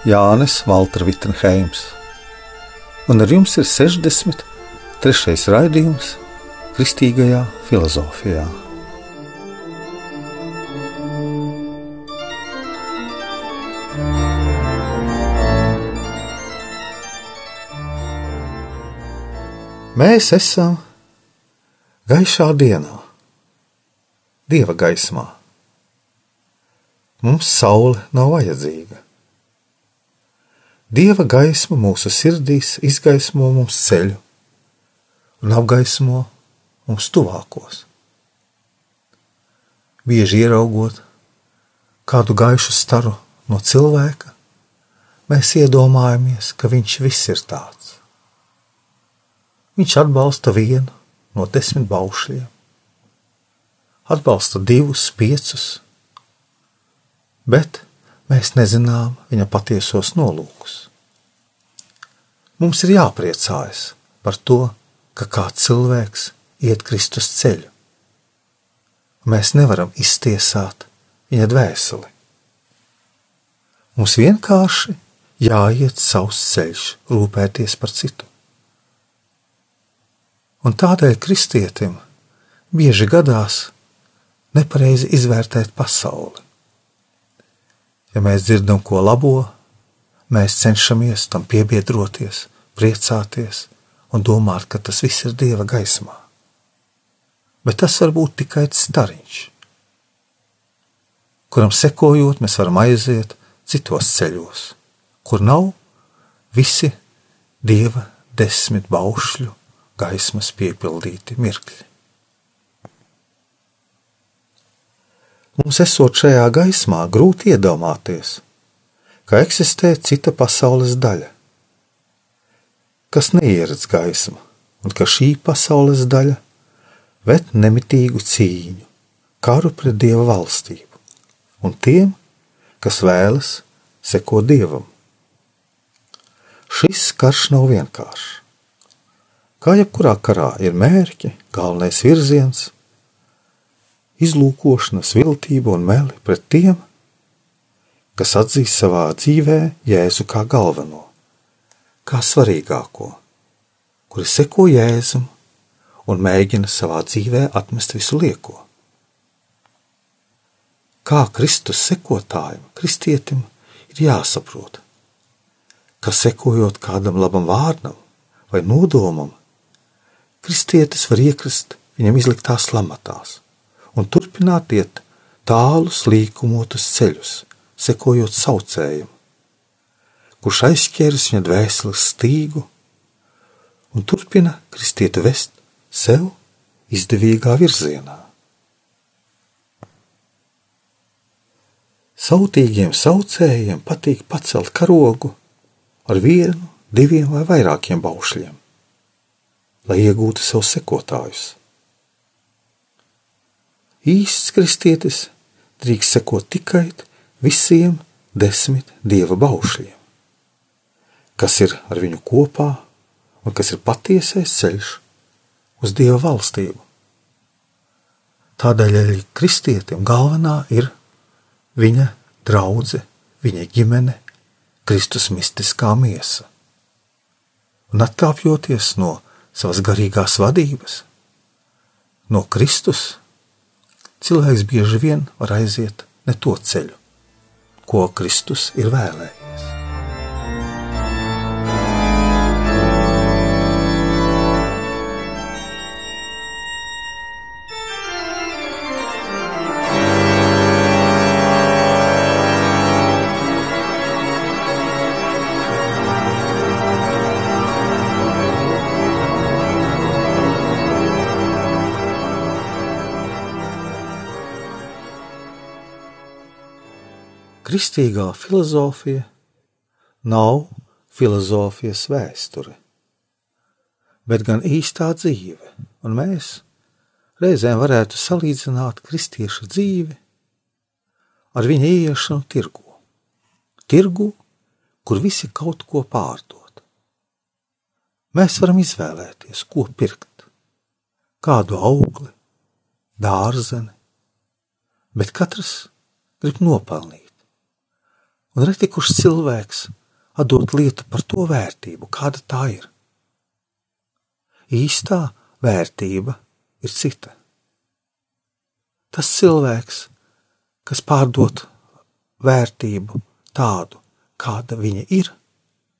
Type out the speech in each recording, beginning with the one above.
Jānis Valtra Vitsenheims, un ar jums ir 63. raidījums Kristīgajā filozofijā. Mēs esam gaišā dienā, dieva gaismā. Mums saule nav vajadzīga. Dieva gaisma mūsu sirdīs izgaismo mums ceļu un apgaismo mums tuvākos. Bieži ieraugot kādu gaišu staru no cilvēka, mēs iedomājamies, ka viņš viss ir tāds. Viņš atbalsta vienu no desmit baušļiem, atbalsta divus, piecus, bet mēs nezinām viņa patiesos nolūkus. Mums ir jāpriecājas par to, ka kāds cilvēks iet Kristus ceļu. Mēs nevaram iztiesāt viņa dvēseli. Mums vienkārši jāiet savs ceļš, rūpēties par citu. Un tādēļ kristietim bieži gadās nepareizi izvērtēt pasauli. Ja mēs dzirdam ko labo, mēs cenšamies tam piebiedroties, priecāties un domāt, ka tas viss ir Dieva gaismā. Bet tas var būt tikai stariņš, kuram sekojot, mēs varam aiziet citos ceļos, kur nav visi Dieva desmit baušļu gaismas piepildīti mirkļi. Mums esot šajā gaismā, grūti iedomāties, ka eksistē cita pasaules daļa, kas neieredz gaismu, un ka šī pasaules daļa ved nemitīgu cīņu, karu pret dieva valstību un tiem, kas vēlas sekot dievam. Šis karš nav vienkāršs. Kā jebkurā karā ir mērķi, galvenais virziens, izlūkošana, viltība un meli pret tiem, kas atzīst savā dzīvē Jēzu kā galveno, kā svarīgāko, kuri seko Jēzum un mēģina savā dzīvē atmest visu lieko. Kā Kristus sekotājam, kristietim ir jāsaprot, ka sekojot kādam labam vārdam vai nodomam, kristietis var iekrist viņam izliktās lamatās un turpināt iet tālus līkumotus ceļus, sekojot saucējiem, kurš aizķēris viņa dvēseles stīgu un turpina kristieti vest sev izdevīgā virzienā. Sautīgiem saucējiem patīk pacelt karogu ar vienu, diviem vai vairākiem baušļiem, lai iegūtu sev sekotājus. Īsts kristietis drīkst sekot tikai visiem desmit dieva baušļiem, kas ir ar viņu kopā un kas ir patiesais ceļš uz dieva valstību. Tādēļ arī kristietim galvenā ir viņa draudzene, viņa ģimene, Kristus mistiskā miesa. Un atkāpjoties no savas garīgās vadības, no Kristus cilvēks bieži vien var aiziet ne to ceļu, ko Kristus ir vēlējies. Kristīgā filozofija nav filozofijas vēsture, bet gan īstā dzīve, un mēs reizēm varētu salīdzināt kristieša dzīvi ar viņa ieiešanu tirgu. Tirgu, kur visi kaut ko pārdod. Mēs varam izvēlēties, ko pirkt, kādu augli, dārzeni, bet katrs grib nopelnīt. Un reti kurš cilvēks atdot lietu par to vērtību, kāda tā ir. Īstā vērtība ir cita. Tas cilvēks, kas pārdot vērtību tādu, kāda viņa ir,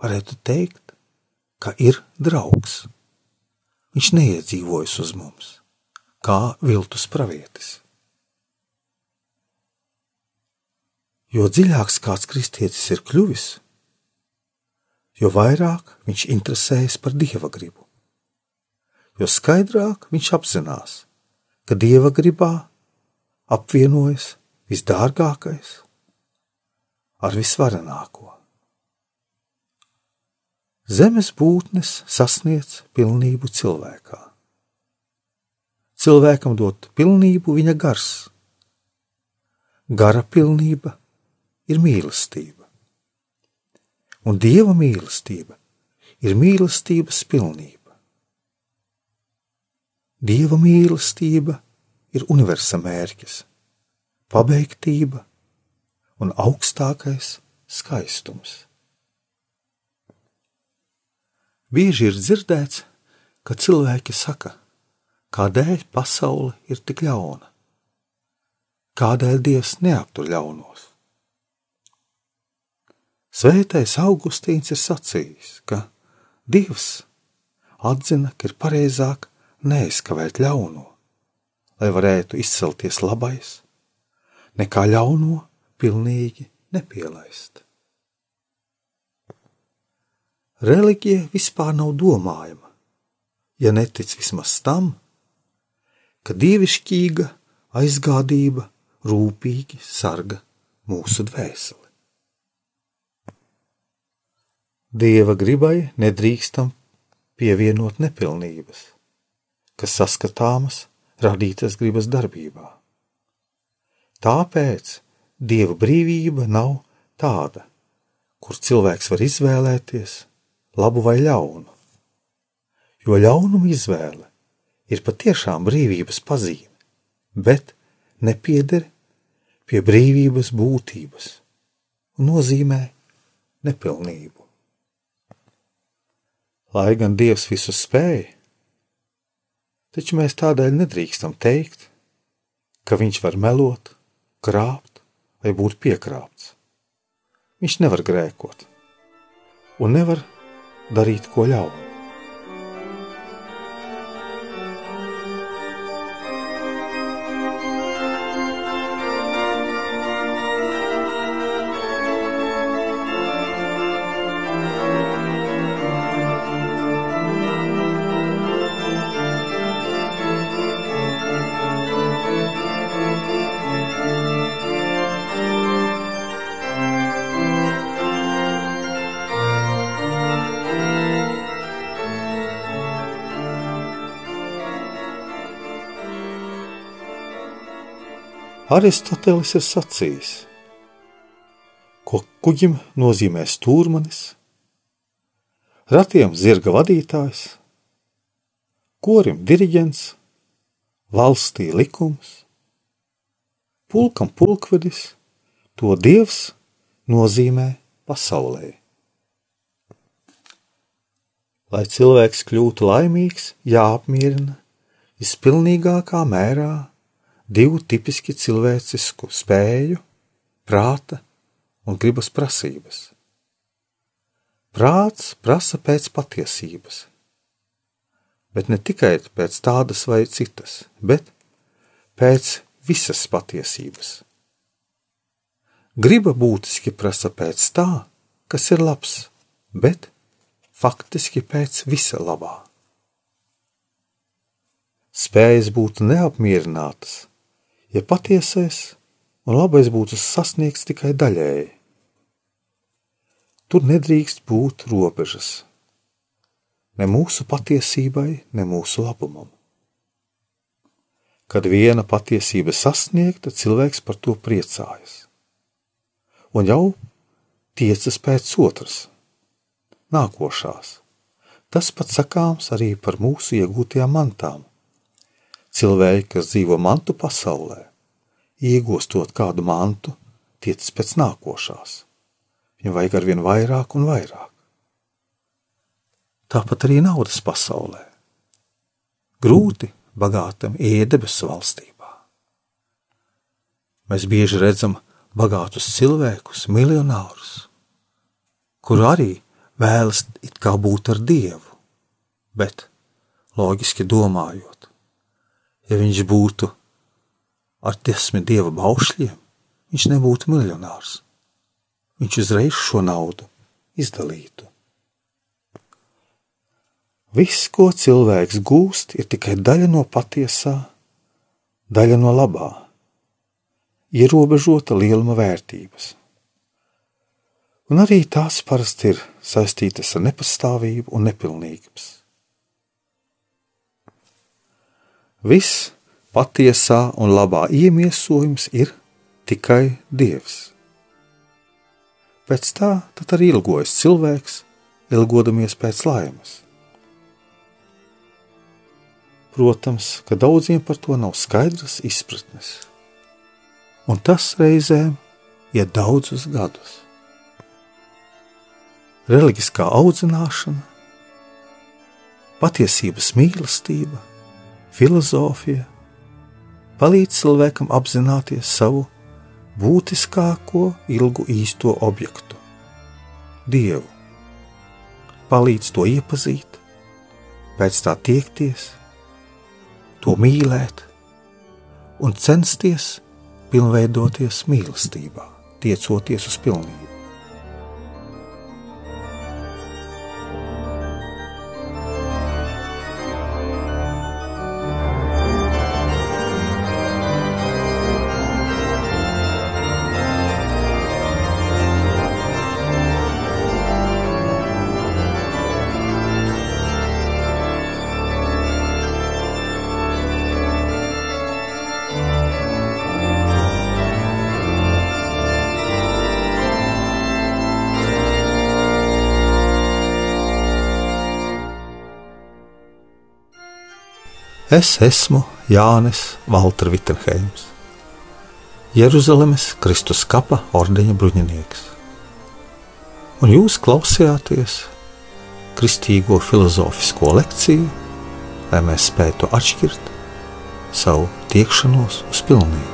varētu teikt, ka ir draugs. Viņš neiedzīvojas uz mums, kā viltus pravietis. Jo dziļāks kāds kristietis ir kļuvis, jo vairāk viņš interesējas par dieva gribu, jo skaidrāk viņš apzinās, ka dieva gribā apvienojas visdārgākais ar visvarenāko. Zemes būtnes sasniedz pilnību cilvēkā. Cilvēkam dot pilnību viņa gars. Gara pilnība ir mīlestība. Un dieva mīlestība ir mīlestības pilnība. Dieva mīlestība ir universa mērķis, pabeigtība un augstākais skaistums. Bieži ir dzirdēts, ka cilvēki saka, kādēļ pasaule ir tik ļauna, kādēļ Dievs neaptur ļaunos. Svētais Augustīns ir sacījis, ka Dievs atzina, ka ir pareizāk neizkavēt ļauno, lai varētu izcelties labais, nekā ļauno pilnīgi nepielaist. Reliģija vispār nav domājama, ja netic vismaz tam, ka dievišķīga aizgādība rūpīgi sarga mūsu dvēseli. Dieva gribai nedrīkstam pievienot nepilnības, kas saskatāmas radītas gribas darbībā. Tāpēc dieva brīvība nav tāda, kur cilvēks var izvēlēties labu vai ļaunu, jo ļaunuma izvēle ir patiešām brīvības pazīme, bet nepieder pie brīvības būtības un nozīmē nepilnību lai gan Dievs visu spēj, taču mēs tādēļ nedrīkstam teikt, ka Viņš var melot, krāpt vai būt piekrāpts. Viņš nevar grēkot un nevar darīt ko ļaunu. Aristotelis ir sacījis, ko kuģim nozīmē stūrmanis, ratiem zirga vadītājs, korim diriģents, valstī likums, pulkam pulkvedis, to dievs nozīmē pasaulē. Lai cilvēks kļūtu laimīgs, jāapmierina vispilnīgākā mērā divu tipiski cilvēcisku spēju, prāta un gribas prasības. Prāts prasa pēc patiesības, bet ne tikai pēc tādas vai citas, bet pēc visas patiesības. Griba būtiski prasa pēc tā, kas ir labs, bet faktiski pēc visa labā. Spējas būt neapmierinātas ja patiesais un labais būtu sasniegts tikai daļēji. Tur nedrīkst būt robežas. Ne mūsu patiesībai, ne mūsu labumam. Kad viena patiesība sasniegta, cilvēks par to priecājas. Un jau tiecas pēc otras, nākošās. Tas pats sakāms arī par mūsu iegūtajām mantām. Cilvēki, kas dzīvo mantu pasaulē, iegūstot kādu mantu, tiecas pēc nākošās. Viņam vajag ar vien vairāk un vairāk. Tāpat arī naudas pasaulē. Grūti bagātam iet debesu valstībā. Mēs bieži redzam bagātus cilvēkus, miljonārus, kur arī vēlas būt ar dievu, bet loģiski domājot, ja viņš būtu ar desmit dieva baušļiem, viņš nebūtu miljonārs. Viņš uzreiz šo naudu izdalītu. Viss, ko cilvēks gūst, ir tikai daļa no patiesā, daļa no labā, ierobežota lieluma vērtības. Un arī tās parasti ir saistītas ar nepastāvību un nepilnības. Viss patiesā un labā iemiesojums ir tikai Dievs. Pēc tā arī ilgojas cilvēks, ilgodamies pēc laimes. Protams, ka daudziem par to nav skaidras izpratnes, un tas reizēm iet daudzus gadus. Reliģiskā audzināšana, patiesības mīlestība, filozofija palīdz cilvēkam apzināties savu būtiskāko, ilgu īsto objektu - Dievu. Palīdz to iepazīt, pēc tā tiekties to mīlēt un censties pilnveidoties mīlestībā, tiecoties uz pilnību. Es esmu Jānis Valtra Vitsenheims, Jeruzalemes Kristus kapa ordeņa bruņinieks. Un jūs klausījāties kristīgo filozofisko lekciju, lai mēs spētu atšķirt savu tiekšanos uz pilnību.